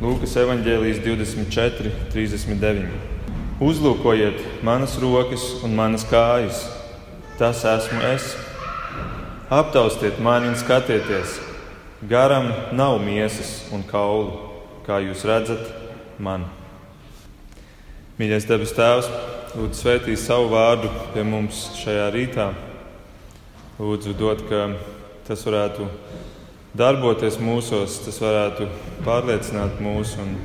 Lūkas evanģēlijas 24, 39. Uzlūkojiet manas rokas un manas kājas, tas esmu es. Aptaustiet mani un skatieties, garam nav miesas un kaulu, kā jūs redzat, man. Mīļais debes Tēvs, lūdzu, svētī savu vārdu pie mums šajā rītā. Lūdzu, dod, ka tas varētu darboties mūsos, tas varētu pārliecināt mūs un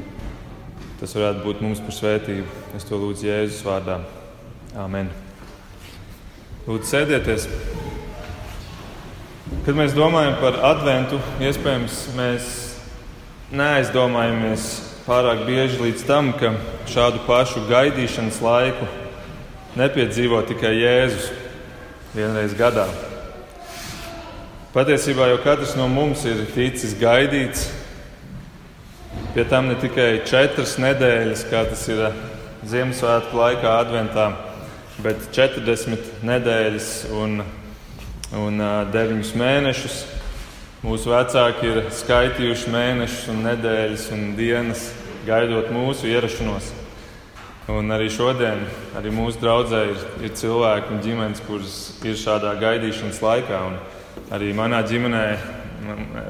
tas varētu būt mums par svētību. Es to lūdzu Jēzus vārdā. Āmen. Lūdzu, sēdieties. Kad mēs domājam par adventu, iespējams, mēs neaizdomājamies pārāk bieži līdz tam, ka šādu pašu gaidīšanas laiku nepiedzīvo tikai Jēzus vienreiz gadā. Patiesībā jau katrs no mums ir ticis gaidīts. Pie tam ne tikai četras nedēļas, kā tas ir Ziemassvētku laikā, Adventā, bet 40 nedēļas un, un 9 mēnešus. Mūsu vecāki ir skaitījuši mēnešus, un nedēļas un dienas, gaidot mūsu ierašanos. Un arī šodien, arī mūsu draudzē, ir, ir cilvēki un ģimenes, kuras ir šādā gaidīšanas laikā. Un, Arī manā ģimenē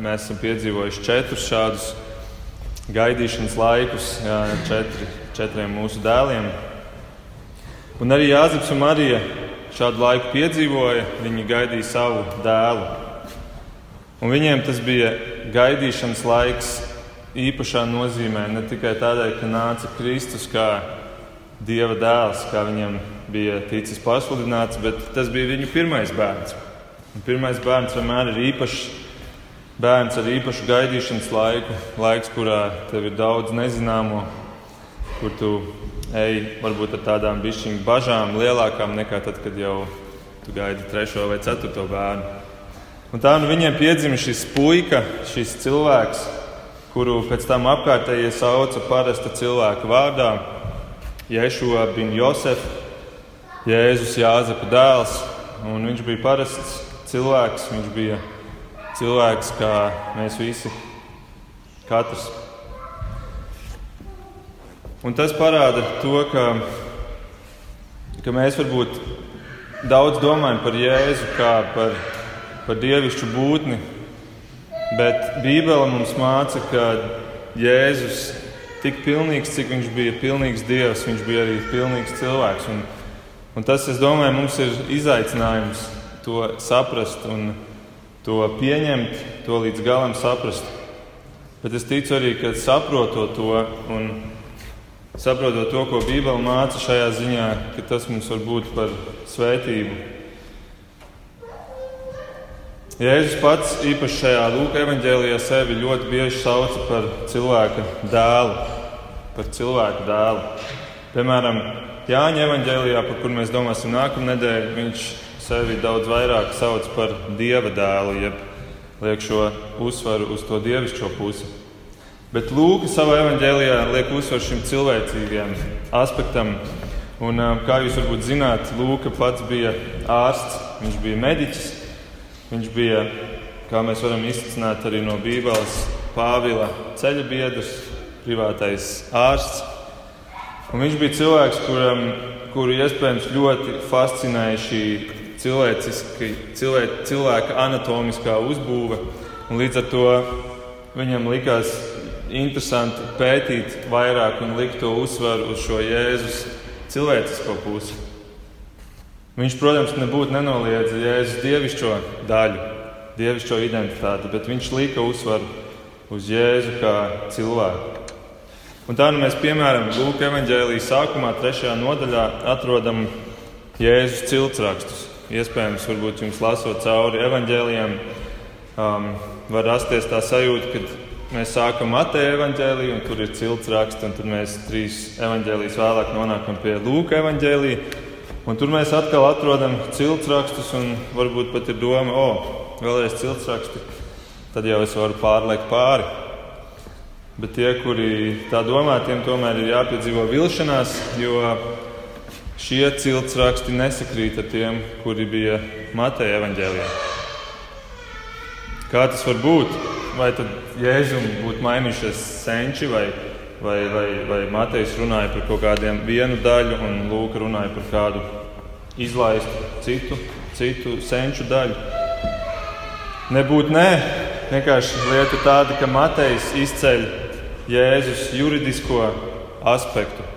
mēs esam piedzīvojuši četrus šādus gaidīšanas laikus, jā, četri, četriem mūsu dēliem. Un arī Jāzeps un Marija šādu laiku piedzīvoja. Viņi gaidīja savu dēlu. Un viņiem tas bija gaidīšanas laiks īpašā nozīmē, ne tikai tādēļ, ka nāca Kristus kā Dieva dēls, kā viņam bija ticis pasludināts, bet tas bija viņu pirmais bērns. Un pirmais bērns vienmēr ir īpašs. Bērns ar īpašu gaidīšanas laiku, laiks, kurā tev ir daudz nezināmo, kur tu ej varbūt ar tādām bišķiņu bažām, lielākām nekā tad, kad jau tu gaidi trešo vai ceturto bērnu. Un tā nu viņiem piedzima šis puika, šis cilvēks, kuru pēc tam apkārtējie sauca parasta cilvēka vārdā - Jēzus Jāzepa dēls, un viņš bija parasts cilvēks, viņš bija cilvēks kā mēs visi, katrs. Un tas parāda to, ka, ka mēs varbūt daudz domājam par Jēzu kā par, par dievišķu būtni, bet Bībele mums māca, ka Jēzus tik pilnīgs, cik viņš bija pilnīgs dievs, viņš bija arī pilnīgs cilvēks. Un, un tas, es domāju, mums ir izaicinājums to saprast un to pieņemt, to līdz galam saprast. Bet es ticu arī, ka saprotot to un saprotot to, ko Bībele māca šajā ziņā, ka tas mums var būt par svētību. Jēzus pats īpaši šajā Lūkas evanģēlijā sevi ļoti bieži sauca par cilvēka dēlu, par cilvēku dēlu. Piemēram, Jāņa evanģēlijā, par kuru mēs domāsim nākamā nedēļa, viņš sevi daudz vairāk sauc par dieva dēlu, jeb liek šo uzsvaru uz to dievišķo pusi. Bet Lūks savā evanģēlijā liek uzsvaru šim cilvēcīgajam aspektam. Un, kā jūs varbūt zināt, Lūks pats bija ārsts, viņš bija mediķis, viņš bija, kā mēs varam izsākt arī no Bībeles, Pāvila ceļa biedrs, privātais ārsts. Un viņš bija cilvēks, kuram, kuru iespējams ļoti fascinēja šī cilvēka, cilvēka anatomiskā uzbūve. Līdz ar to viņam likās interesanti pētīt vairāk un likt to uzsvaru uz šo Jēzus cilvēcisko pusi. Viņš, protams, nebūtu nenoliedza Jēzus dievišķo daļu, dievišķo identitāti, bet viņš lika uzsvaru uz Jēzu kā cilvēku. Un tā nu mēs, piemēram, Lūkas evanģēlijas sākumā, trešajā nodaļā, atrodam Jēzus ciltsrakstus. Iespējams, varbūt jums lasot cauri evaņģēliem, um, var rasties tā sajūta, ka mēs sākam Mateja evaņģēliju, un tur ir cilts raksts, un tad mēs trīs evaņģēlijas vēlāk nonākam pie Lūka evaņģēlija. Un tur mēs atkal atrodam cilts rakstus, un varbūt pat ir doma, o, oh, vēlreiz cilts raksti, tad jau es varu pārliekt pāri. Bet tie, kuri tā domā, tiem tomēr ir jāpiedzīvo vilšanās, jo šie cilts raksti nesakrīt ar tiem, kuri bija Mateja evaņģēlijā. Kā tas var būt? vai tad Jēzum būtu mainījušies senči, vai, vai, vai, vai Matejs runāja par kaut kādiem vienu daļu, un Lūka runāja par kādu izlaistu citu, citu senču daļu. Nebūtu nē, vienkārši lieta tāda, ka Matejs izceļ Jēzus juridisko aspektu.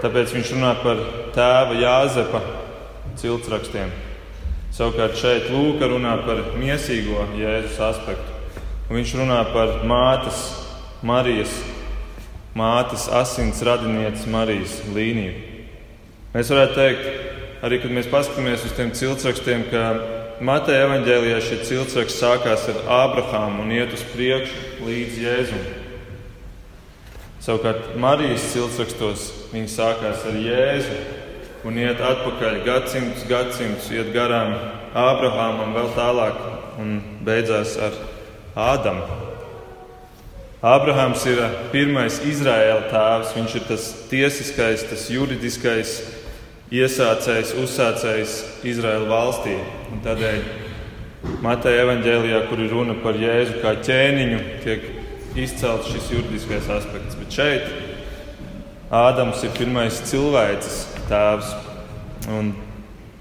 Tāpēc viņš runā par tēva Jāzepa ciltsrakstiem. Savukārt šeit Lūka runā par mīsīgo Jēzus aspektu. Un viņš runā par mātes, Marijas, mātes asins radinieces Marijas līniju. Mēs varētu teikt, arī kad mēs paskatāmies uz tiem ciltsrakstiem, ka Mateja evanģēlijā šie ciltsraksti sākās ar Ābrahāmu un iet uz priekšu līdz Jēzum. Savukārt Marijas ciltsrakstos viņi sākās ar Jēzu un iet atpakaļ gadsimtus, gadsimtus, iet garām Ābrahamam, vēl tālāk un beidzās ar Ādamu. Ābrahams ir pirmais Izraēla tēvs, viņš ir tas tiesiskais, tas juridiskais iesācējs, uzsācējs Izraēla valstī. Un tādēļ Mateja evanģēlijā, kur ir runa par Jēzu kā ķēniņu, tiek izcelts šis juridiskais aspekts. Bet šeit Ādams ir pirmais cilvēks, tēvs. Un,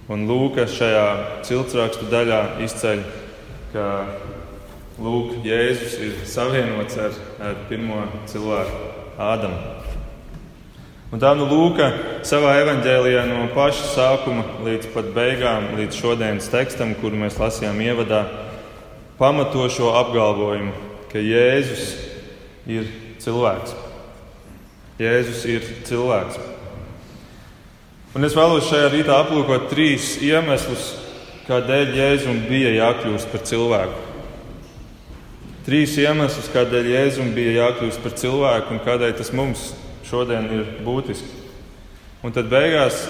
un Lūka šajā ciltsrakstu daļā izceļ, ka Lūk, Jēzus ir savienots ar, ar pirmo cilvēku, Ādamu. Un tā nu Lūka savā evanģēlijā no paša sākuma līdz pat beigām, līdz šodienas tekstam, kuru mēs lasījām ievadā, pamato šo apgalvojumu, ka Jēzus ir cilvēks. Jēzus ir cilvēks. Un es vēlos šajā rītā aplūkot trīs iemeslus, kādēļ Jēzum bija jākļūst par cilvēku. Trīs iemeslus, kādēļ Jēzum bija jākļūst par cilvēku un kādēļ tas mums šodien ir būtiski. Un tad beigās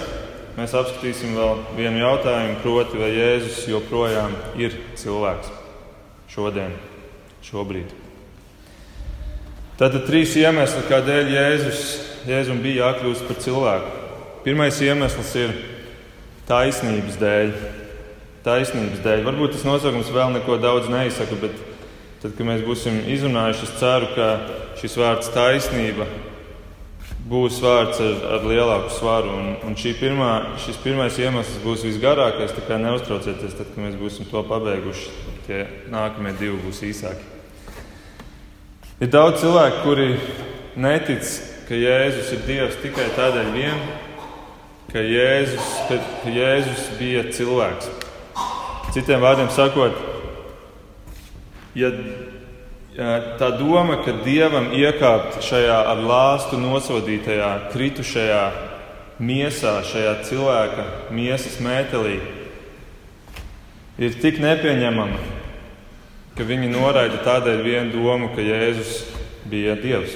mēs apskatīsim vēl vienu jautājumu, proti, vai Jēzus joprojām ir cilvēks šodien, šobrīd. Tātad trīs iemesli, kādēļ Jēzus, Jēzum bija jākļūst par cilvēku. Pirmais iemesls ir taisnības dēļ. Taisnības dēļ. Varbūt tas nosaukums vēl neko daudz neizsaka, bet tad, kad mēs būsim izrunājuši, es ceru, ka šis vārds taisnība būs vārds ar, ar lielāku svaru. Un, un pirmā, šis pirmais iemesls būs visgarākais, tā kā neuztraucieties, tad, kad mēs būsim to pabeiguši. Tie nākamie divi būs īsāki. Ir daudz cilvēku, kuri netic, ka Jēzus ir Dievs tikai tādēļ vien, ka Jēzus, ka, Jēzus bija cilvēks. Citiem vārdiem sakot, ja tā doma, ka dievam iekāpt šajā ar lāstu nosodītajā, kritušajā miesā, šajā cilvēka miesas mētelī, ir tik nepieņemama, ka viņi noraida tādēļ vienu domu, ka Jēzus bija Dievs.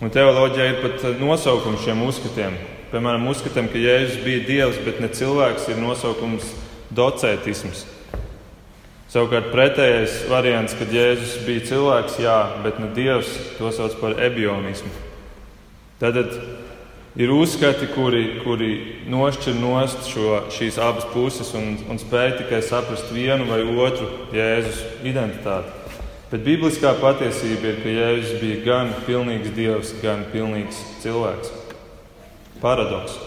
Un teoloģijā ir pat nosaukums šiem uzskatiem piemēram, uzskatām, ka Jēzus bija dievs, bet ne cilvēks, ir nosaukums docētisms. Savukārt pretējais variants, kad Jēzus bija cilvēks, jā, bet ne dievs, to sauc par ebionismu. Tad ir uzskati, kuri, kuri nošķir nost šo, šīs abas puses un, un spēj tikai saprast vienu vai otru Jēzus identitāti. Bet bibliskā patiesība ir, ka Jēzus bija gan pilnīgs dievs, gan pilnīgs cilvēks paradoks.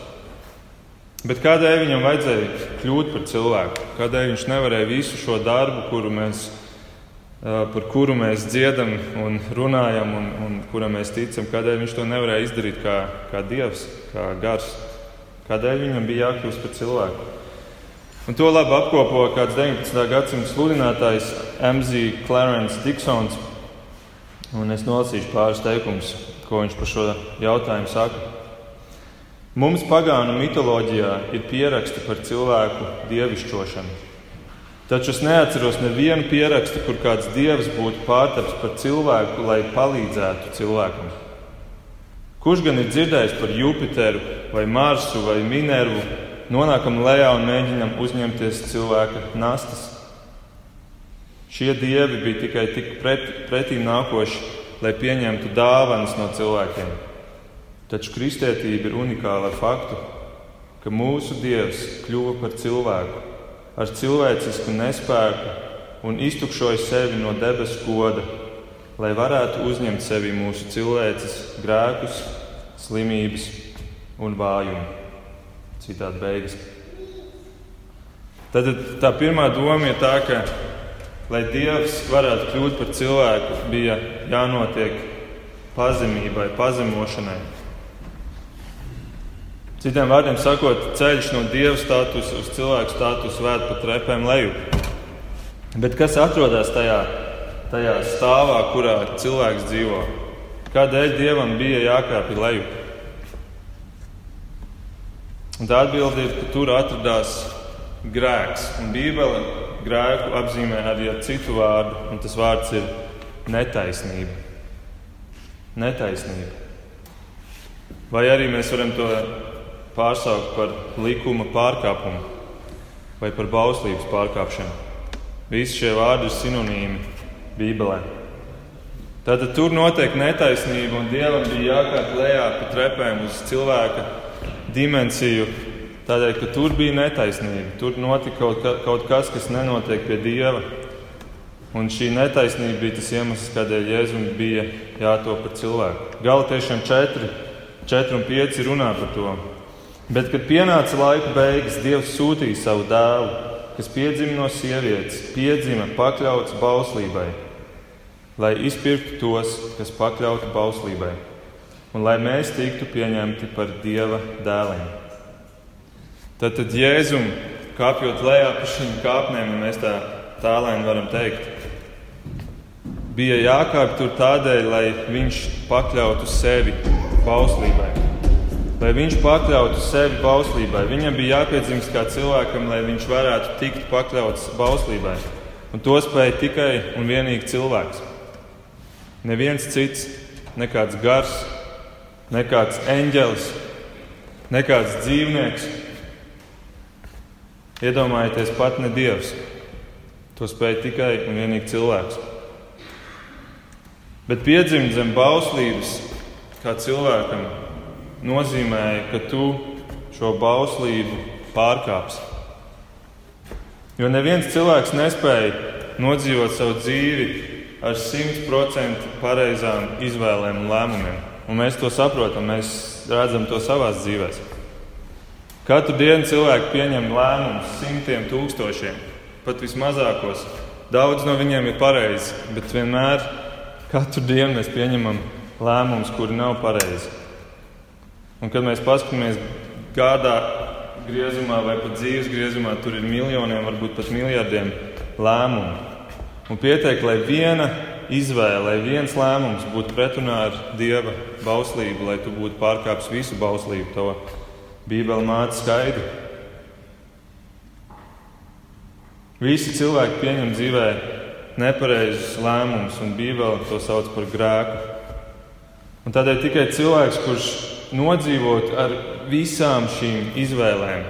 Bet kādēļ viņam vajadzēja kļūt par cilvēku? Kādēļ viņš nevarēja visu šo darbu, kuru mēs, par kuru mēs dziedam un runājam, un, un kuram mēs ticam, kādēļ viņš to nevarēja izdarīt kā, kā dievs, kā gars? Kādēļ viņam bija jākļūst par cilvēku? Un to labi apkopo kāds 19. gadsimta sludinātājs M.Z. Clarence Diksons. Un es nolasīšu pāris teikumus, ko viņš par šo jautājumu saka. Mums pagānu mitoloģijā ir pieraksti par cilvēku dievišķošanu. Taču es neatceros nevienu pierakstu, kur kāds dievs būtu pārtaps par cilvēku, lai palīdzētu cilvēkam. Kurš gan ir dzirdējis par Jupiteru, vai Marsu, vai Minervu, nonākam lejā un mēģinam uzņemties cilvēka nastas? Šie dievi bija tikai tik pret, pretīm nākoši, lai pieņemtu dāvanas no cilvēkiem. Taču kristētība ir unikāla ar faktu, ka mūsu Dievs kļuva par cilvēku ar cilvēcisku nespēku un iztukšoja sevi no debesu goda, lai varētu uzņemt sevi mūsu cilvēces grēkus, slimības un vājumu. Citādi beigas. Tad tā pirmā doma ir tā, ka, lai Dievs varētu kļūt par cilvēku, bija jānotiek pazemībai, pazemošanai. Citiem vārdiem sakot, ceļš no dieva statusa uz cilvēku statusu vēd pa trepēm leju. Bet kas atrodas tajā, tajā stāvā, kurā cilvēks dzīvo? Kādēļ dievam bija jākāpj leju? Un tā atbilde ir, ka tur atradās grēks. Un Bībele grēku apzīmē arī ar citu vārdu, un tas vārds ir netaisnība. Netaisnība. Vai arī mēs varam to pārsaukt par likuma pārkāpumu vai par bauslības pārkāpšanu. Visi šie vārdi ir sinonīmi Bībelē. Tātad tur notiek netaisnība, un Dievam bija jākāp lejā pa trepēm uz cilvēka dimensiju, tādēļ, ka tur bija netaisnība. Tur notika kaut, ka, kaut kas, kas nenotiek pie Dieva. Un šī netaisnība bija tas iemesls, kādēļ Jēzum bija jātop par cilvēku. Galatiešiem 4, 4 un 5 runā par to. Bet, kad pienāca laika beigas, Dievs sūtīja savu dēlu, kas piedzima no sievietes, piedzima pakļauts bauslībai, lai izpirktu tos, kas pakļauti bauslībai, un lai mēs tiktu pieņemti par Dieva dēliem. Tad, tad Jēzum kāpjot lejā pa šīm kāpnēm, mēs tā tālēni varam teikt, bija jākāpj tur tādēļ, lai viņš pakļautu sevi bauslībai lai viņš pakļautu sevi bauslībai. Viņam bija jāpiedzimst kā cilvēkam, lai viņš varētu tikt pakļauts bauslībai. Un to spēja tikai un vienīgi cilvēks. Neviens cits, nekāds gars, nekāds eņģelis, nekāds dzīvnieks. Iedomājieties, pat ne dievs. To spēja tikai un vienīgi cilvēks. Bet piedzimt zem bauslības kā cilvēkam nozīmēja, ka tu šo bauslību pārkāpsi. Jo neviens cilvēks nespēja nodzīvot savu dzīvi ar simtprocentu pareizām izvēlēm un lēmumiem. Un mēs to saprotam, mēs redzam to savā dzīvē. Katru dienu cilvēki pieņem lēmumus simtiem tūkstošiem, pat vismazākos. Daudz no viņiem ir pareizi, bet vienmēr katru dienu mēs pieņemam lēmumus, kuri nav pareizi. Un, kad mēs paskatāmies gādā griezumā vai pat dzīves griezumā, tur ir miljoniem, varbūt pat miljardiem lēmumu. Un pietiek, lai viena izvēle, lai viens lēmums būtu pretrunā ar dieva bauslību, lai tu būtu pārkāpis visu bauslību. To Bībele māca skaidri. Visi cilvēki pieņem dzīvē nepareizus lēmumus, un Bībele to sauc par grēku. Un tādēļ tikai cilvēks, kurš nodzīvot ar visām šīm izvēlēm,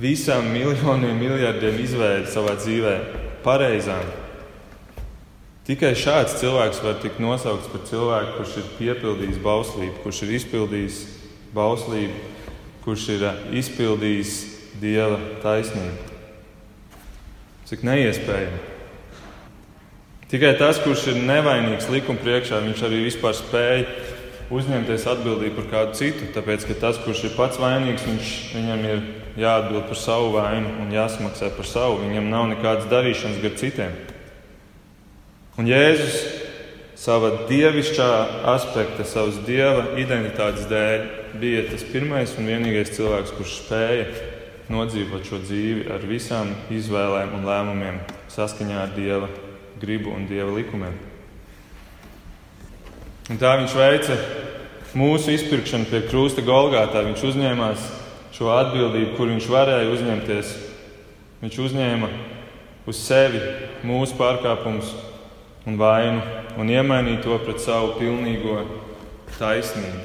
visām miljoniem, miljardiem izvēļu savā dzīvē, pareizām. Tikai šāds cilvēks var tikt nosaukts par cilvēku, kurš ir piepildījis bauslību, kurš ir izpildījis bauslību, kurš ir izpildījis dieva taisnību. Cik neiespējami. Tikai tas, kurš ir nevainīgs likuma priekšā, viņš arī vispār spēja uzņemties atbildību par kādu citu. Tāpēc, ka tas, kurš ir pats vainīgs, viņš, viņam ir jāatbild par savu vainu un jāsamaksā par savu. Viņam nav nekādas darīšanas gar citiem. Un Jēzus savā dievišķā aspekta, savas dieva identitātes dēļ bija tas pirmais un vienīgais cilvēks, kurš spēja nodzīvot šo dzīvi ar visām izvēlēm un lēmumiem saskaņā ar dieva gribu un dieva likumiem. Un tā viņš veica mūsu izpirkšanu pie krusta Golgātā. Viņš uzņēmās šo atbildību, kur viņš varēja uzņemties. Viņš uzņēma uz sevi mūsu pārkāpumus un vainu un iemainīja to pret savu pilnīgo taisnību.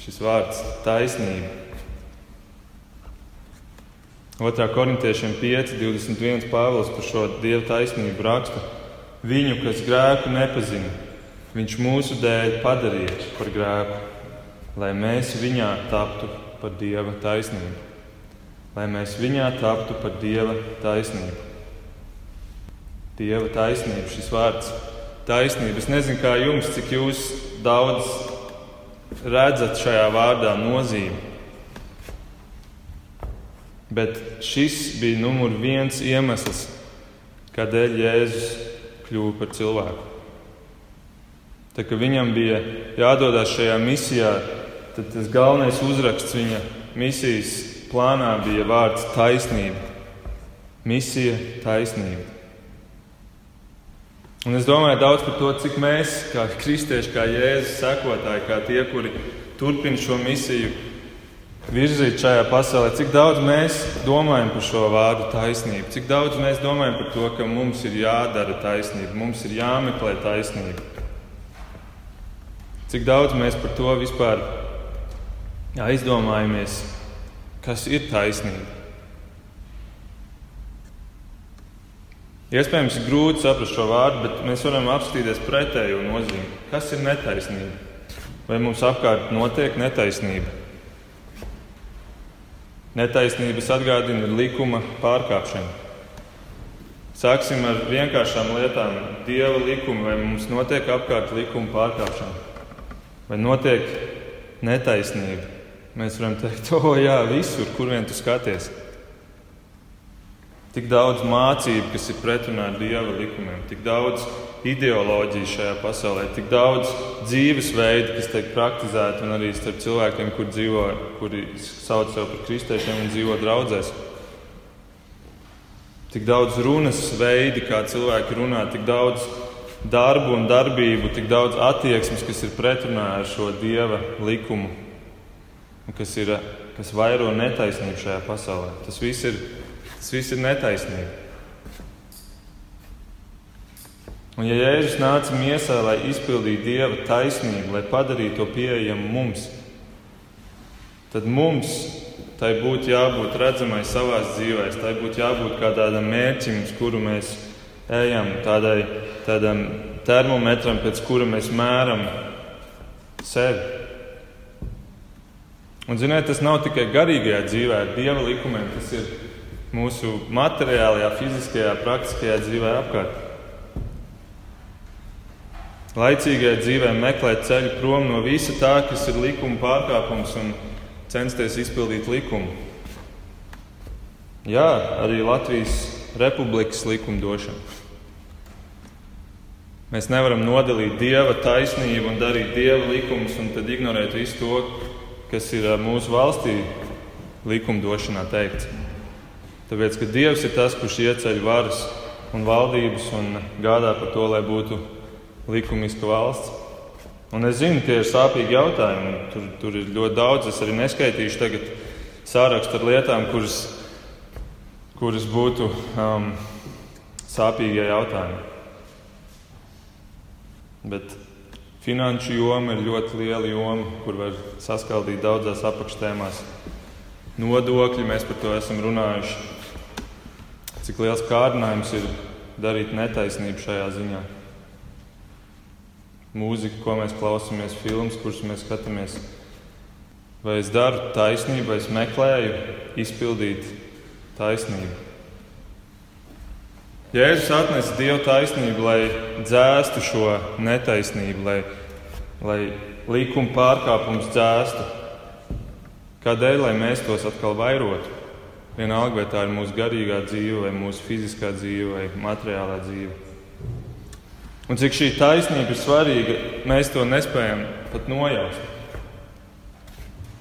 Šis vārds - taisnība. 2. korintiešiem 5, 21. Pāvils par šo dievu taisnību raksta: Viņu, kas grēku nepazina, Viņš mūsu dēļ padarīja par grēku, lai mēs viņā taptu par dieva taisnību. Lai mēs viņā taptu par dieva taisnību. Dieva taisnība, šis vārds taisnība. Es nezinu, kā jums, cik jūs daudz redzat šajā vārdā nozīmi. Bet šis bija numur viens iemesls, kādēļ Jēzus kļuva par cilvēku. Tā kā viņam bija jādodas šajā misijā, tad tas galvenais uzraksts viņa misijas plānā bija vārds taisnība. Misija, taisnība. Un es domāju daudz par to, cik mēs, kā kristieši, kā Jēzus sekotāji, kā tie, kuri turpina šo misiju, virzīt šajā pasaulē, cik daudz mēs domājam par šo vārdu taisnību, cik daudz mēs domājam par to, ka mums ir jādara taisnība, mums ir jāmeklē taisnība. Cik daudz mēs par to vispār aizdomājamies, kas ir taisnība. Iespējams, ir grūti saprast šo vārdu, bet mēs varam apskatīties pretējo nozīmi. Kas ir netaisnība? Vai mums apkārt notiek netaisnība? Netaisnības atgādina likuma pārkāpšanu. Sāksim ar vienkāršām lietām. Dieva likuma, vai mums notiek apkārt likuma pārkāpšana, vai notiek netaisnība. Mēs varam teikt, o, jā, visur, kur vien tu skaties. Tik daudz mācību, kas ir pretrunā ar dieva likumiem, tik daudz ideoloģiju šajā pasaulē, tik daudz dzīvesveidu, kas tiek praktizēti un arī starp cilvēkiem, kur dzīvo, kuri sauc sevi par kristiešiem un dzīvo draudzēs. Tik daudz runas veidi, kā cilvēki runā, tik daudz darbu un darbību, tik daudz attieksmes, kas ir pretrunā ar šo dieva likumu, kas, ir, kas vairo netaisnību šajā pasaulē. Tas viss ir Tas viss ir netaisnīgi. Un, ja Jēzus nāca miesā, lai izpildītu Dieva taisnību, lai padarītu to pieejamu mums, tad mums tai būtu jābūt redzamai savā dzīvē, tai būtu jābūt kā tādam mērķim, uz kuru mēs ejam, tādai, tādam termometram, pēc kura mēs mēram sevi. Un, ziniet, tas nav tikai garīgajā dzīvē, ar dieva likumiem, tas ir mūsu materiālajā, fiziskajā, praktiskajā dzīvē apkārt. Laicīgajā dzīvē meklēt ceļu prom no visa tā, kas ir likuma pārkāpums, un censties izpildīt likumu. Jā, arī Latvijas republikas likumdošana. Mēs nevaram nodalīt dieva taisnību un darīt dieva likumus, un tad ignorēt visu to, kas ir mūsu valstī likumdošanā teikts. Tāpēc, ka Dievs ir tas, kurš ieceļ varas un valdības un gādā par to, lai būtu likumiska valsts. Un es zinu, tie ir sāpīgi jautājumi. Tur, tur ir ļoti daudz. Es arī neskaitīšu tagad sārakstu ar lietām, kuras, kuras būtu um, sāpīgie jautājumi. Bet finanšu joma ir ļoti liela joma, kur var saskaldīt daudzās apakštēmās. Nodokļi, mēs par to esam runājuši cik liels kārdinājums ir darīt netaisnību šajā ziņā. Mūzika, ko mēs klausāmies, filmas, kuras mēs skatāmies. Vai es daru taisnību, vai es meklēju izpildīt taisnību? Jēzus atnesa Dieva taisnību, lai dzēstu šo netaisnību, lai, lai likuma pārkāpumus dzēstu. Kādēļ, lai mēs tos atkal vairotu? Vienalga, vai tā ir mūsu garīgā dzīve, vai mūsu fiziskā dzīve, vai materiālā dzīve. Un cik šī taisnība ir svarīga, mēs to nespējam pat nojaust.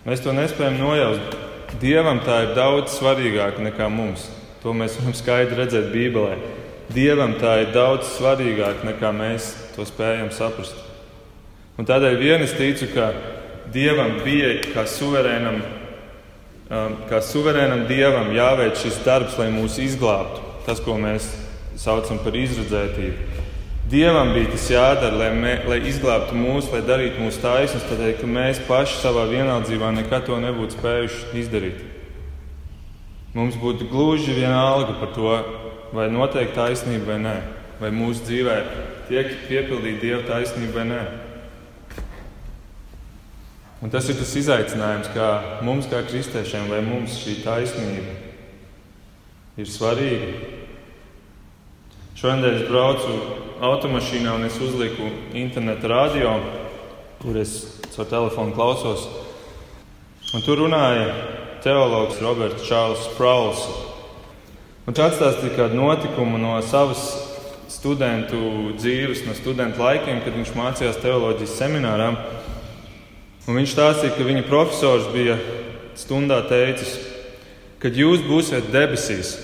Mēs to nespējam nojaust. Dievam tā ir daudz svarīgāka nekā mums. To mēs varam skaidri redzēt Bībelē. Dievam tā ir daudz svarīgāka nekā mēs to spējam saprast. Un tādēļ vien es ticu, ka Dievam bija kā suverēnam Um, kā suverēnam dievam jāveic šis darbs, lai mūs izglābtu. Tas, ko mēs saucam par izredzētību. Dievam bija tas jādara, lai, mē, lai izglābtu mūs, lai darītu mūs taisnus, tādēļ, ka mēs paši savā vienaldzībā nekad to nebūtu spējuši izdarīt. Mums būtu gluži vienalga par to, vai notiek taisnība vai nē, vai mūsu dzīvē tiek piepildīta Dieva taisnība vai nē. Un tas ir tas izaicinājums, kā mums, kā kristiešiem, vai mums šī taisnība ir svarīga. Šodien es braucu automašīnā un es uzliku interneta radio, kur es caur telefonu klausos. Un tur runāja teologs Roberts Čārls Sprauls. Viņš atstāstīja kādu notikumu no savas studentu dzīves, no studentu laikiem, kad viņš mācījās teoloģijas seminārā. Un viņš stāstīja, ka viņa profesors bija stundā teicis, kad jūs būsiet debesīs,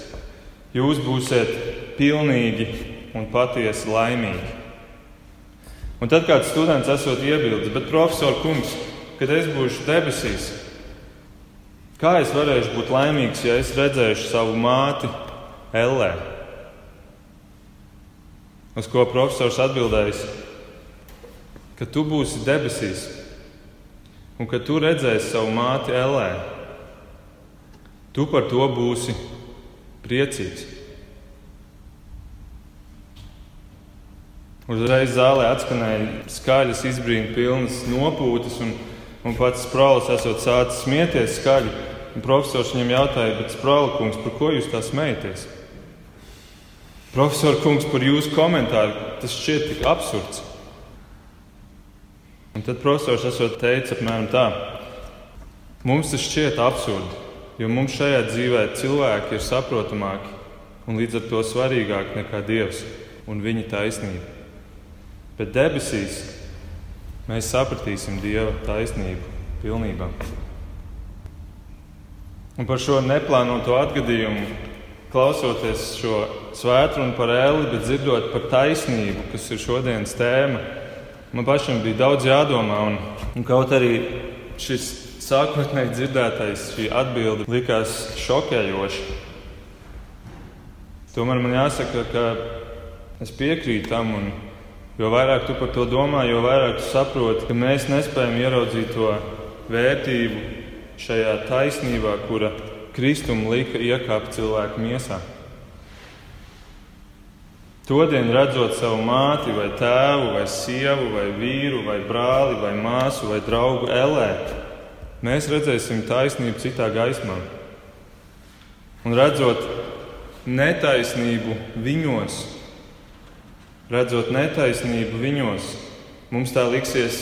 jūs būsiet pilnīgi un patiesi laimīgi. Un tad kāds students esot iebildes, bet profesor kungs, kad es būšu debesīs, kā es varēšu būt laimīgs, ja es redzēšu savu māti Ellē? Uz ko profesors atbildējis, ka tu būsi debesīs un ka tu redzēsi savu māti Ellē. Tu par to būsi priecīgs. Uzreiz zālē atskanēja skaļas, izbrīna pilnas nopūtas, un, un pats Sprālis esot sācis smieties skaļi. Profesors viņam jautāja, bet Sprāli kungs, par ko jūs tā smējaties? Profesor kungs, par jūsu komentāru tas šķiet tik absurds. Un tad profesors esot teicis apmēram tā: Mums tas šķiet absurdi, jo mums šajā dzīvē cilvēki ir saprotamāki un līdz ar to svarīgāki nekā Dievs un viņa taisnība. Bet debesīs mēs sapratīsim Dieva taisnību pilnībā. Un par šo neplānoto atgadījumu, klausoties šo svētkrunu par ēli, bet dzirdot par taisnību, kas ir šodienas tēma, man pašam bija daudz jādomā. Un, un kaut arī šis sākotnēji dzirdētais, šī atbilde likās šokējoša. Tomēr man jāsaka, ka es piekrītu tam un Jo vairāk tu par to domā, jo vairāk tu saproti, ka mēs nespējam ieraudzīt to vērtību šajā taisnībā, kura Kristum lika iekāpt cilvēku miesā. Todien redzot savu māti, vai tēvu, vai sievu, vai vīru, vai brāli, vai māsu, vai draugu elē, mēs redzēsim taisnību citā gaismā. Un redzot netaisnību viņos, redzot netaisnību viņos, mums tā liksies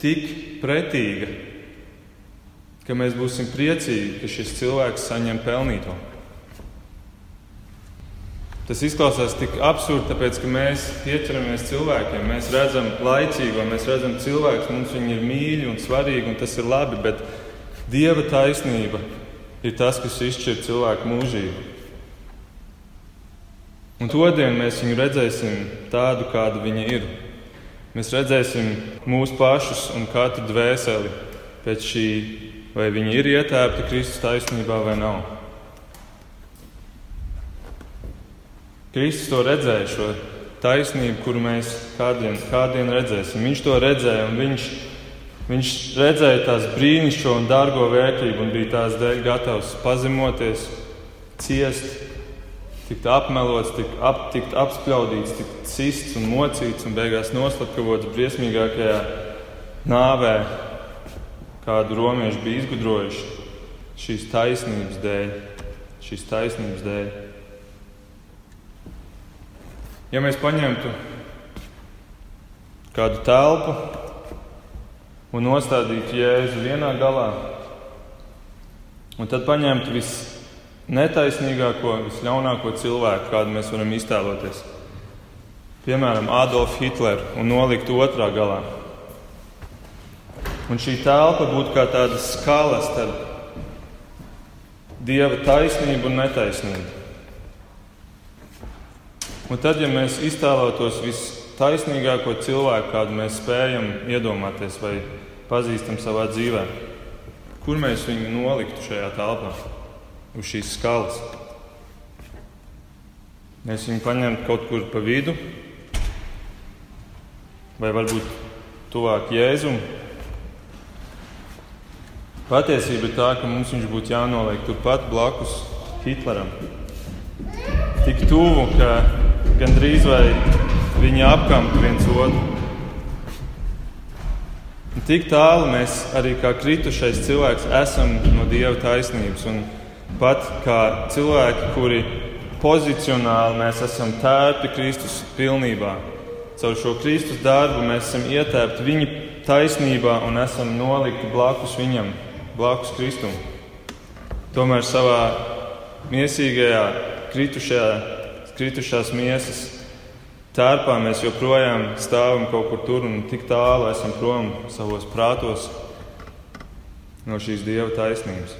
tik pretīga, ka mēs būsim priecīgi, ka šis cilvēks saņem pelnīto. Tas izklausās tik absurdi, tāpēc ka mēs pieķeramies cilvēkiem. Mēs redzam laicīgo, mēs redzam cilvēku, mums viņi ir mīļi un svarīgi, un tas ir labi, bet Dieva taisnība ir tas, kas izšķir cilvēku mūžību. Un todien mēs viņu redzēsim tādu, kāda viņa ir. Mēs redzēsim mūsu pašus un katru dvēseli pēc šī, vai viņa ir ietērpta Kristus taisnībā vai nav. Kristus to redzēja, šo taisnību, kuru mēs kādien, kādien redzēsim. Viņš to redzēja, un viņš, viņš redzēja tās brīnišķīgo un dārgo vērtību, un bija tās dēļ gatavs pazemoties, ciest tikt apmelots, tikt, ap, tikt apspļaudīts, tikt sists un mocīts un beigās noslapkavots briesmīgākajā nāvē, kādu romieši bija izgudrojuši šīs taisnības dēļ. Šīs taisnības dēļ. Ja mēs paņemtu kādu telpu un nostādītu jēzu vienā galā, un tad paņemtu visu netaisnīgāko, visļaunāko cilvēku, kādu mēs varam iztēloties. Piemēram, Adolfu Hitleru un nolikt otrā galā. Un šī telpa būtu kā tāda skala starp dieva taisnību un netaisnību. Un tad, ja mēs iztēlotos vistaisnīgāko cilvēku, kādu mēs spējam iedomāties vai pazīstam savā dzīvē, kur mēs viņu noliktu šajā telpā? uz šīs skalas. Mēs viņu paņemtu kaut kur pa vidu, vai varbūt tuvāk Jēzum. Patiesība ir tā, ka mums viņš būtu jānoliek turpat blakus Hitleram. Tik tuvu, ka gandrīz vai viņi apkamtu viens otru. Un tik tālu mēs arī kā kritušais cilvēks esam no Dieva taisnības. Un pat kā cilvēki, kuri pozicionāli mēs esam tērpi Kristus pilnībā. Caur šo Kristus darbu mēs esam ietērpti viņa taisnībā un esam nolikti blakus viņam, blakus Kristum. Tomēr savā miesīgajā, kritušajā, kritušās miesas tērpā mēs joprojām stāvam kaut kur tur un tik tālu esam prom savos prātos no šīs Dieva taisnības.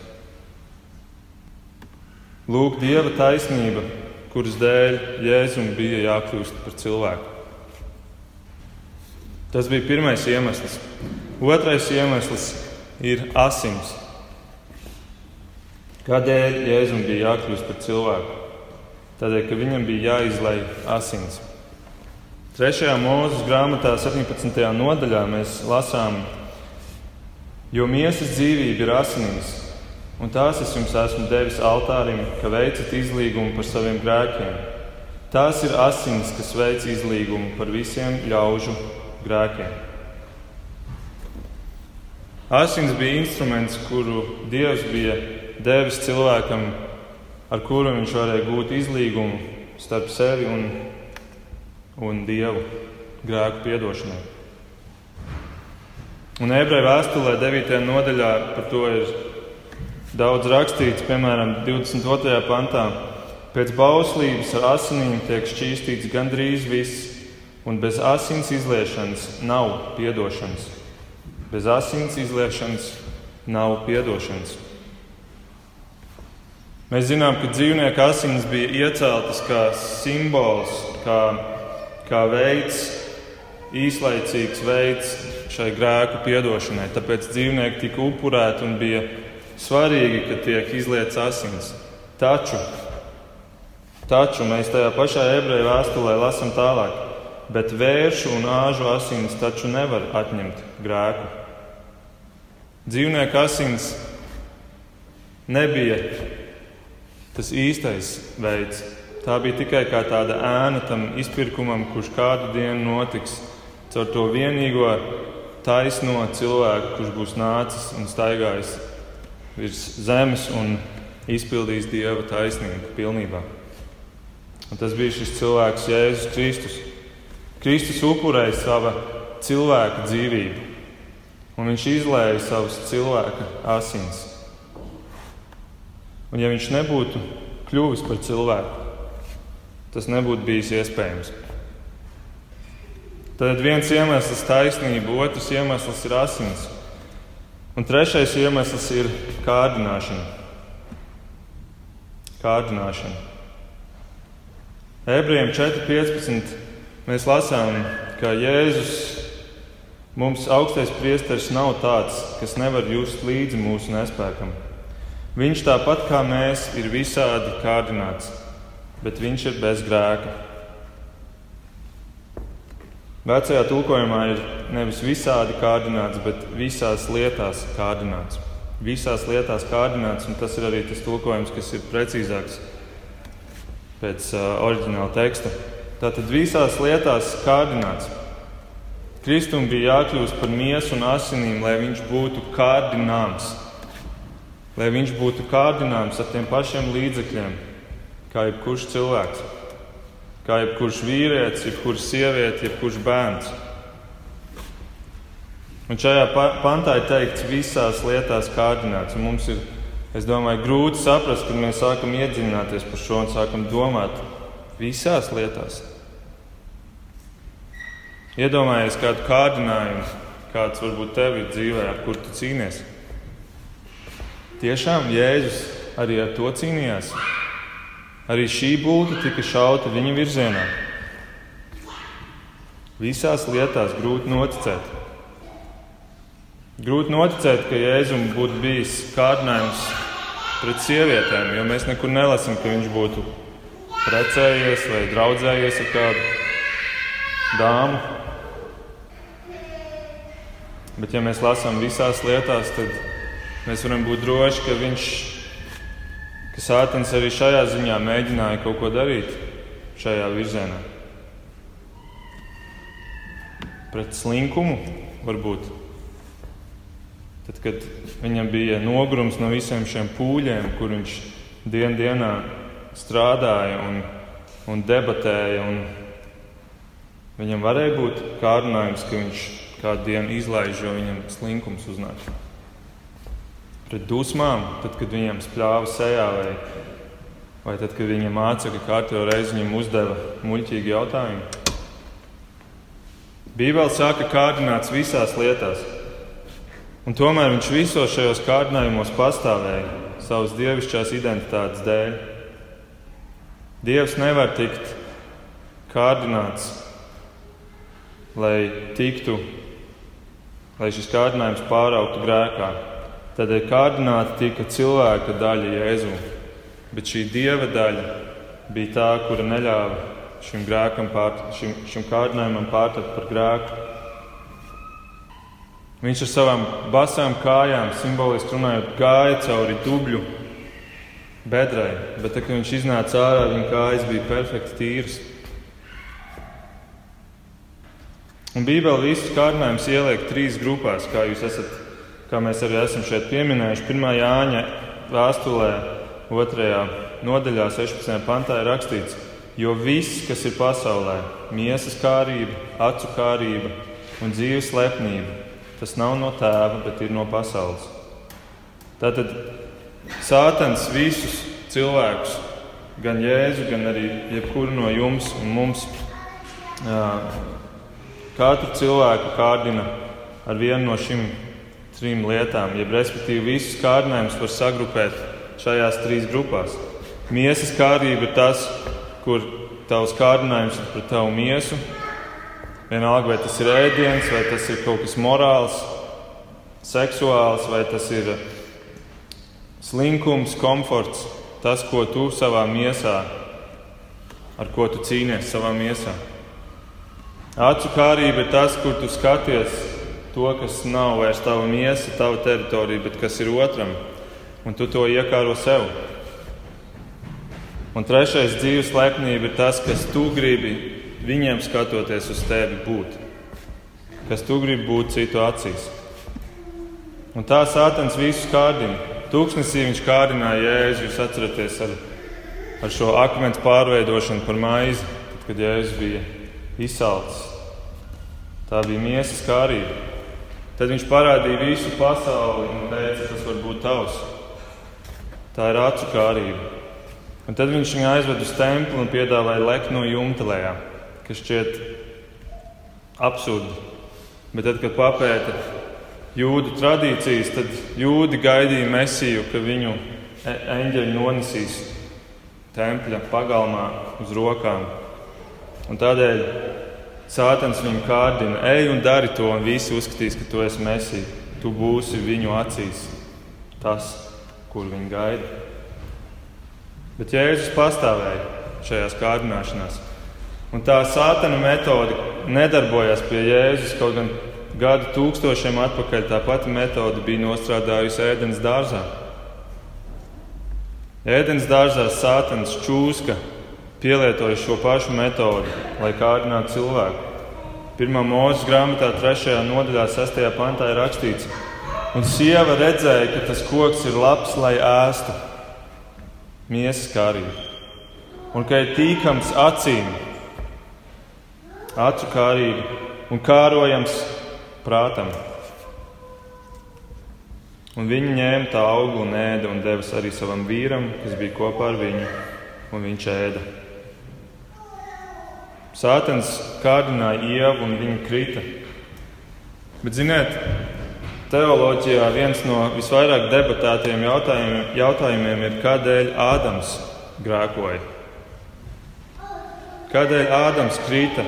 Lūk, Dieva taisnība, kuras dēļ Jēzum bija jākļūst par cilvēku. Tas bija pirmais iemesls. Otrais iemesls ir asins. Kādēļ Jēzum bija jākļūst par cilvēku? Tādēļ, ka viņam bija jāizlai asins. Trešajā mūzes grāmatā, 17. nodaļā, mēs lasām, jo miesas dzīvība ir asinīs, un tās es jums esmu devis altārim, ka veicat izlīgumu par saviem grēkiem. Tās ir asins, kas veic izlīgumu par visiem ļaužu grēkiem. Asins bija instruments, kuru Dievs bija devis cilvēkam, ar kuru viņš varēja gūt izlīgumu starp sevi un, un Dievu grēku piedošanai. Un ebreju vēstulē, 9. nodaļā, par to ir Daudz rakstīts, piemēram, 22. pantā, pēc bauslības ar asinīm tiek šķīstīts gandrīz viss, un bez asins izliešanas nav piedošanas. Bez asins izliešanas nav piedošanas. Mēs zinām, ka dzīvnieku asins bija ieceltas kā simbols, kā, kā veids, īslaicīgs veids šai grēku piedošanai. Tāpēc dzīvnieki tika upurēti un bija svarīgi, ka tiek izlietas asins. Taču, taču mēs tajā pašā ebreju vēstulē lasām tālāk, bet vēršu un āžu asins taču nevar atņemt grēku. Dzīvnieku asins nebija tas īstais veids. Tā bija tikai kā tāda ēna tam izpirkumam, kurš kādu dienu notiks caur to vienīgo taisno cilvēku, kurš būs nācis un staigājis virs zemes un izpildījis Dieva taisnību pilnībā. Un tas bija šis cilvēks, Jēzus Kristus. Kristus upurēja savu cilvēka dzīvību, un viņš izlēja savus cilvēka asins. Un, ja viņš nebūtu kļuvis par cilvēku, tas nebūtu bijis iespējams. Tad viens iemesls ir taisnība, otrs iemesls ir asins. Un trešais iemesls ir kārdināšana. kārdināšana. Ebrejiem 4.15. mēs lasām, ka Jēzus mums augstais priesteris nav tāds, kas nevar just līdzi mūsu nespēkam. Viņš tāpat kā mēs ir visādi kārdināts, bet viņš ir bez grēka. Vecajā tulkojumā ir nevis visādi kārdināts, bet visās lietās kārdināts. Visās lietās kārdināts, un tas ir arī tas tulkojums, kas ir precīzāks pēc uh, oriģināla teksta. Tātad visās lietās kārdināts. Kristum bija jākļūst par miesu un asinīm, lai viņš būtu kārdināms. Lai viņš būtu kārdināms ar tiem pašiem līdzekļiem, kā jebkurš cilvēks kā jebkurš vīrietis, jebkurš sieviete, jebkurš bērns. Un šajā pantā ir teikts, visās lietās kārdināts. Un mums ir, es domāju, grūti saprast, kad mēs sākam iedziļināties par šo un sākam domāt visās lietās. Iedomājies kādu kārdinājumu, kāds varbūt tev ir dzīvē, ar kur tu cīnies. Tiešām Jēzus arī ar to cīnījās. Arī šī būtne tika šauta viņa virzienā. Visās lietās grūti noticēt. Grūti noticēt, ka Jēzum būtu bijis kārdinājums pret sievietēm, jo mēs nekur nelasām, ka viņš būtu precējies vai draudzējies ar kādu dāmu. Bet, ja mēs lasām visās lietās, tad mēs varam būt droši, ka viņš ka Sātans arī šajā ziņā mēģināja kaut ko darīt šajā virzienā. Pret slinkumu varbūt. Tad, kad viņam bija nogrums no visiem šiem pūļiem, kur viņš dien dienā strādāja un, un debatēja. Un viņam varēja būt kārdinājums, ka viņš kādu dienu izlaiž, jo viņam slinkums uznāk. Pret dusmām, tad, kad viņam spļāva sejā, vai, vai tad, kad viņa ka katru reizi viņam uzdeva muļķīgu jautājumu. Bībeli saka, kārdināts visās lietās, un tomēr viņš visos šajos kārdinājumos pastāvēja savas dievišķās identitātes dēļ. Dievs nevar tikt kārdināts, lai tiktu, lai šis kārdinājums pāraugtu grēkā. Tad kārdināta tika cilvēka daļa Jēzu, bet šī dieva daļa bija tā, kura neļāva šim, pār, šim, šim kārdinājumam pārtapt par grēku. Viņš ar savām basām kājām, simboliski runājot, gāja cauri dubļu bedrai, bet, tad, kad viņš iznāca ārā, viņa kājas bija perfekti tīras. Un Bībeli visus kārdinājumus ieliek trīs grupās, kā jūs esat, kā mēs arī esam šeit pieminējuši. Pirmā Jāņa vēstulē, otrajā nodaļā, 16. pantā ir rakstīts, jo viss, kas ir pasaulē, miesas kārība, acu kārība un dzīves lepnība, tas nav no tēva, bet ir no pasaules. Tātad Sātans visus cilvēkus, gan Jēzu, gan arī jebkuru no jums un mums, katru cilvēku kārdina ar vienu no šīm trim lietām. Jeb, respektīvi, visus kārdinājumus var sagrupēt šajās trīs grupās. Miesas kārība ir tas, kur tavs kārdinājums ir pret tavu miesu. Vienalga, vai tas ir ēdiens, vai tas ir kaut kas morāls, seksuāls, vai tas ir Slinkums, komforts, tas, ko tu savā miesā, ar ko tu cīnies savā miesā. Acu kārība ir tas, kur tu skaties to, kas nav vairs tava miesa, tava teritorija, bet kas ir otram, un tu to iekāro sev. Un trešais dzīves lepnība ir tas, kas tu gribi viņiem skatoties uz tevi būt, kas tu gribi būt citu acīs. Un tā sātens visus kārdina. Tūkstnesī viņš kārdināja Jēzu. Jūs atceraties ar, ar šo akmens pārveidošanu par maizi, tad, kad Jēzus bija izsalcis. Tā bija miesas kārība. Tad viņš parādīja visu pasauli un teica, tas var būt tavs. Tā ir acu kārība. Un tad viņš viņu aizved uz templi un piedāvāja lekt no jumta lejā, kas šķiet absurdi. Bet tad, kad papēta jūdu tradīcijas, tad jūdi gaidīja mesiju, ka viņu e, eņģeļi nonesīs tempļa pagalmā uz rokām. Un tādēļ Sātans viņu kārdina, ej un dari to, un visi uzskatīs, ka tu esi mesija. Tu būsi viņu acīs tas, kur viņi gaida. Bet Jēzus pastāvēja šajās kārdināšanās. Un tā sātana metode nedarbojās pie Jēzus, kaut gan Gadu tūkstošiem atpakaļ tā pati metode bija nostrādājusi ēdienas dārzā. Ēdienas dārzā Sātans čūska pielietoja šo pašu metodi, lai kārdinātu cilvēku. Pirmā mūža grāmatā, 3. nodaļā, 6. pantā ir rakstīts, un sieva redzēja, ka tas koks ir labs, lai ēstu miesas kārību, un ka ir tīkams acīm, acu kārība un kārojams prātam. Un viņi ņēma tā auglu un ēda un deva arī savam vīram, kas bija kopā ar viņu, un viņš ēda. Sātens kārdināja ievu un viņa krita. Bet, ziniet, teoloģijā viens no visvairāk debatētiem jautājumiem, jautājumiem ir, kādēļ Ādams grēkoja? Kādēļ Ādams krita?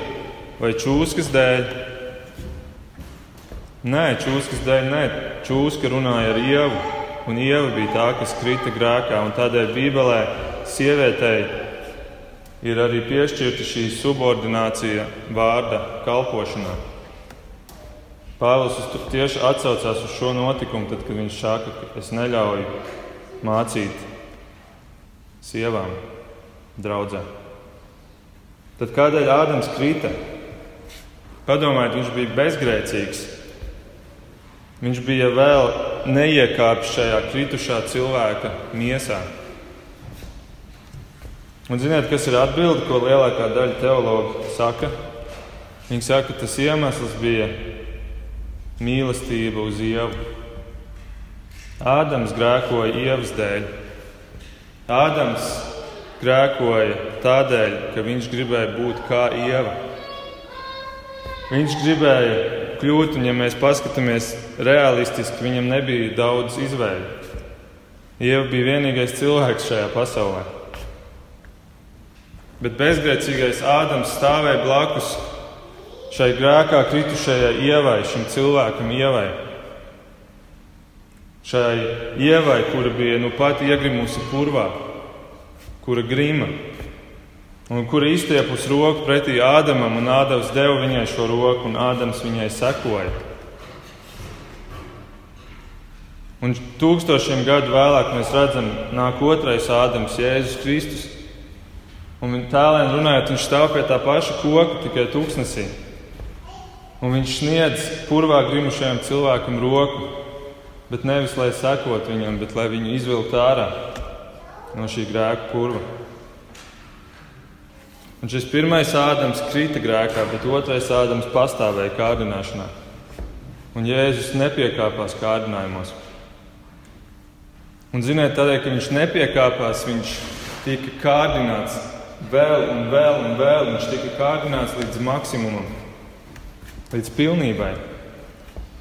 Vai čūskas dēļ, Nē, čūskas dēļ, nē, čūska runāja ar ievu, un ieva bija tā, kas krita grēkā. Tādēļ Bībelē sievietei ir arī piešķirta šī subordinācija vārda kalpošanā. Pāvils tieši atsaucās uz šo notikumu, tad, kad viņš saka, ka es neļauju mācīt sievām draudzē. Tad kādēļ Ādams krita? Padomājiet, viņš bija bezgrēcīgs. Viņš bija vēl neiekāpis šajā kritušā cilvēka miesā. Un ziniet, kas ir atbilde, ko lielākā daļa teologu saka? Viņi saka, ka tas iemesls bija mīlestība uz ievu. Ādams grēkoja ievas dēļ. Ādams grēkoja tādēļ, ka viņš gribēja būt kā ieva. Viņš gribēja kļūt, un ja mēs paskatāmies realistiski, viņam nebija daudz izvēļu. Ieva bija vienīgais cilvēks šajā pasaulē. Bet bezgrēcīgais Ādams stāvēja blakus šai grēkā kritušajai ievai, šim cilvēkam ievai. Šai ievai, kura bija nu pat iegrimusi purvā, kura grima, un kura izstiepus roku pretī Ādamam, un Ādams deva viņai šo roku, un Ādams viņai sekoja. Un tūkstošiem gadu vēlāk mēs redzam, nāk otrais Ādams, Jēzus Kristus. Un tēlēn runājot, viņš stāv pie tā paša koka, tikai tūkstnesī. Un viņš sniedz purvā grimušajam cilvēkam roku, bet nevis lai sekot viņam, bet lai viņu izvilktu ārā no šī grēka purva. Un šis pirmais ādams krita grēkā, bet otrais ādams pastāvēja kārdināšanā. Un Jēzus nepiekāpās kārdinājumos. Un ziniet, tādēļ, ka viņš nepiekāpās, viņš tika kārdināts vēl un vēl un vēl. Viņš tika kārdināts līdz maksimumam, līdz pilnībai.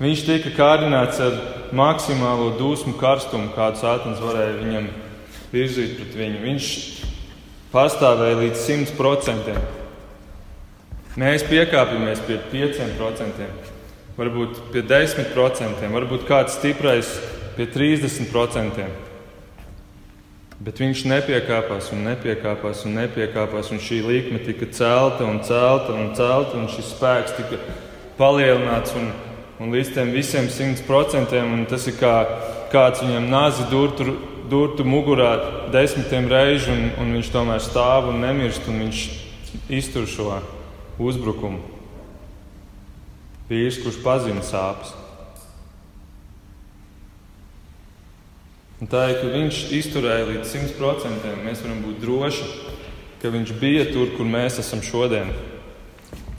Viņš tika kārdināts ar maksimālo dusmu karstumu, kādu sātans varēja viņam virzīt pret viņu. Viņš pastāvēja līdz 100%. Mēs piekāpjamies pie 5%, varbūt pie 10%, varbūt kāds stiprais pie 30%. Bet viņš nepiekāpās un nepiekāpās un nepiekāpās, un šī līnija tika celta un celta un celta, un šis spēks tika palielināts un, un līdz tam visiem 100%. Tas ir kā kāds viņam nāzi durtu durtu mugurā desmitiem reižu, un, un viņš tomēr stāv un nemirst, un viņš iztur šo uzbrukumu. Vīrs, kurš pazina sāpes. Un tā ir, ka viņš izturēja līdz 100%. Mēs varam būt droši, ka viņš bija tur, kur mēs esam šodien.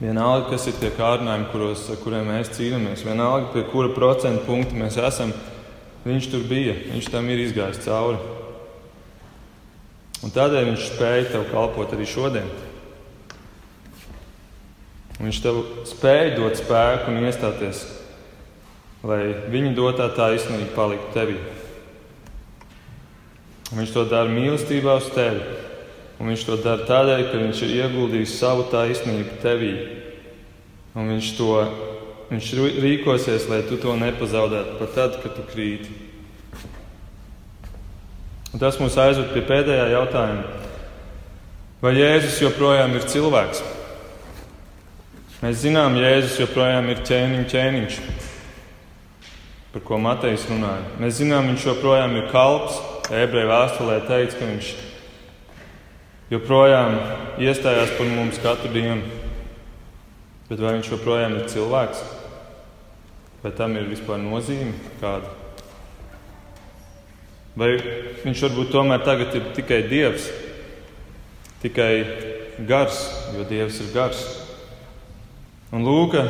Vienalga, kas ir tie kārdinājumi, kuros, kuriem mēs cīnāmies, vienalga, pie kura procentu punkta mēs esam, Viņš tur bija, viņš tam ir izgājis cauri. Un tādēļ viņš spēja tev kalpot arī šodien. Viņš tev spēja dot spēku un iestāties, lai viņa dotā taisnība paliktu tevī. Un viņš to dara mīlestībā uz tevi. Un viņš to dara tādēļ, ka viņš ir ieguldījis savu taisnību tevī. Un viņš to Viņš rīkosies, lai tu to nepazaudētu pat tad, kad tu krīti. Un tas mūs aizved pie pēdējā jautājuma. Vai Jēzus joprojām ir cilvēks? Mēs zinām, Jēzus joprojām ir ķēniņš, ķēniņš, par ko Matejs runāja. Mēs zinām, viņš joprojām ir kalps. Ebreju vēstulē teica, ka viņš joprojām iestājās par mums katru dienu. Bet vai viņš joprojām ir cilvēks? Vai tam ir vispār nozīme kāda? Vai viņš varbūt tomēr tagad ir tikai dievs, tikai gars, jo dievs ir gars? Un Lūka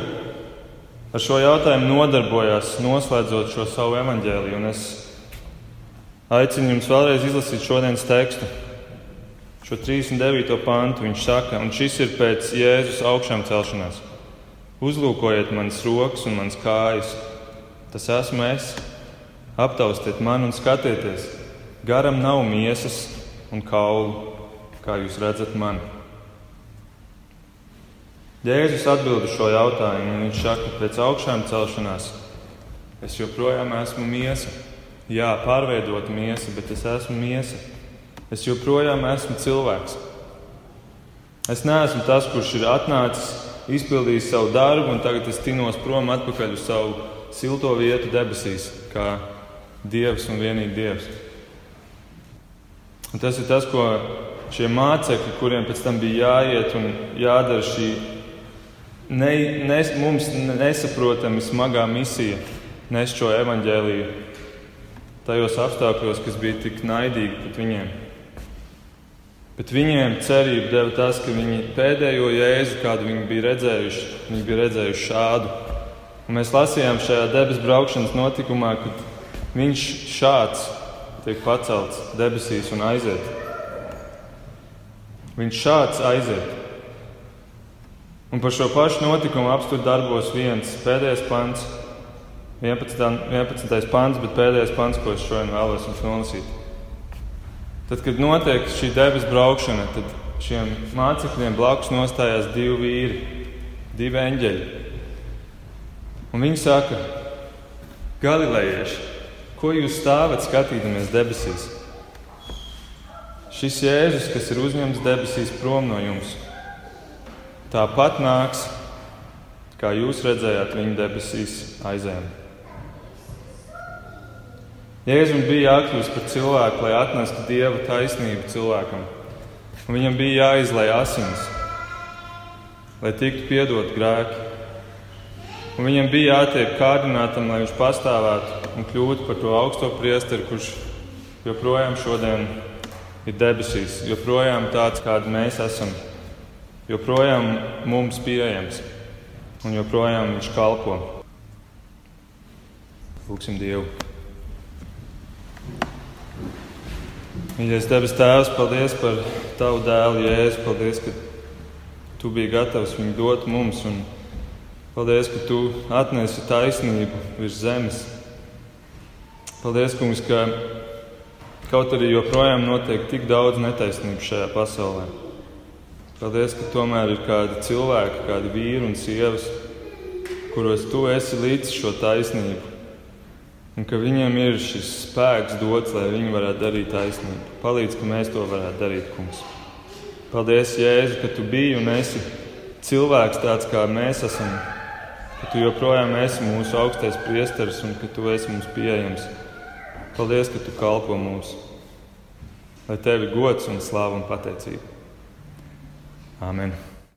ar šo jautājumu nodarbojās, noslēdzot šo savu evaņģēliju. Un es aicinu jums vēlreiz izlasīt šodienas tekstu, šo 39. pantu. Viņš saka, un šis ir pēc Jēzus augšām celšanās. Uzlūkojiet manas rokas un manas kājas. Tas esmu es. Aptaustiet mani un skatieties. Garam nav miesas un kaulu, kā jūs redzat mani. Jēzus atbild uz šo jautājumu, un viņš saka, pēc augšām celšanās es joprojām esmu miesa. Jā, pārveidota miesa, bet es esmu miesa. Es joprojām esmu cilvēks. Es neesmu tas, kurš ir atnācis izpildījis savu darbu, un tagad es tinos prom atpakaļ uz savu silto vietu debesīs, kā Dievs un vienīgi Dievs. Un tas ir tas, ko šie mācekļi, kuriem pēc tam bija jāiet un jādara šī ne, ne, mums nesaprotami smagā misija, nes šo evaņģēliju tajos apstākļos, kas bija tik naidīgi pret viņiem. Bet viņiem cerību deva tas, ka viņi pēdējo jēzu, kādu viņi bija redzējuši, viņi bija redzējuši šādu. Un mēs lasījām šajā debesu braukšanas notikumā, kad viņš šāds tiek pacelts debesīs un aiziet. Viņš šāds aiziet. Un par šo pašu notikumu apstur darbos viens pēdējais pants, 11. 11. pants, bet pēdējais pants, ko es šodien vēlos jums nolasīt. Tad, kad notiek šī debesu braukšana, tad šiem mācekļiem blakus nostājās divi vīri, divi eņģeļi. Un viņi saka, Galilejieši, ko jūs stāvat skatīdamies debesīs? Šis Jēzus, kas ir uzņemts debesīs prom no jums, tāpat nāks, kā jūs redzējāt viņu debesīs aizēm. Jēzum bija jākļūst par cilvēku, lai atnestu dieva taisnību cilvēkam. Un viņam bija jāizlai asins, lai tiktu piedot grēki. Un viņam bija jātiek kārdinātam, lai viņš pastāvētu un kļūtu par to augsto priesteri, kurš joprojām šodien ir debesīs, joprojām tāds, kādi mēs esam, joprojām mums pieejams un joprojām viņš kalpo. Lūksim Dievu! Mīļais debes Tēvs, paldies par Tavu dēlu, Jēzu. Paldies, ka Tu biji gatavs viņu dot mums. Un paldies, ka Tu atnesi taisnību virs zemes. Paldies, Kungs, ka kaut arī joprojām notiek tik daudz netaisnību šajā pasaulē. Paldies, ka tomēr ir kādi cilvēki, kādi vīri un sievas, kuros Tu esi līdz šo taisnību un ka viņiem ir šis spēks dots, lai viņi varētu darīt taisnību. Palīdz, ka mēs to varētu darīt, Kungs. Paldies, Jēzu, ka tu biji un esi cilvēks tāds, kā mēs esam, ka tu joprojām esi mūsu augstais priesteris un ka tu esi mums pieejams. Paldies, ka tu kalpo mums. Lai tev ir gods un slāva un pateicība. Amen.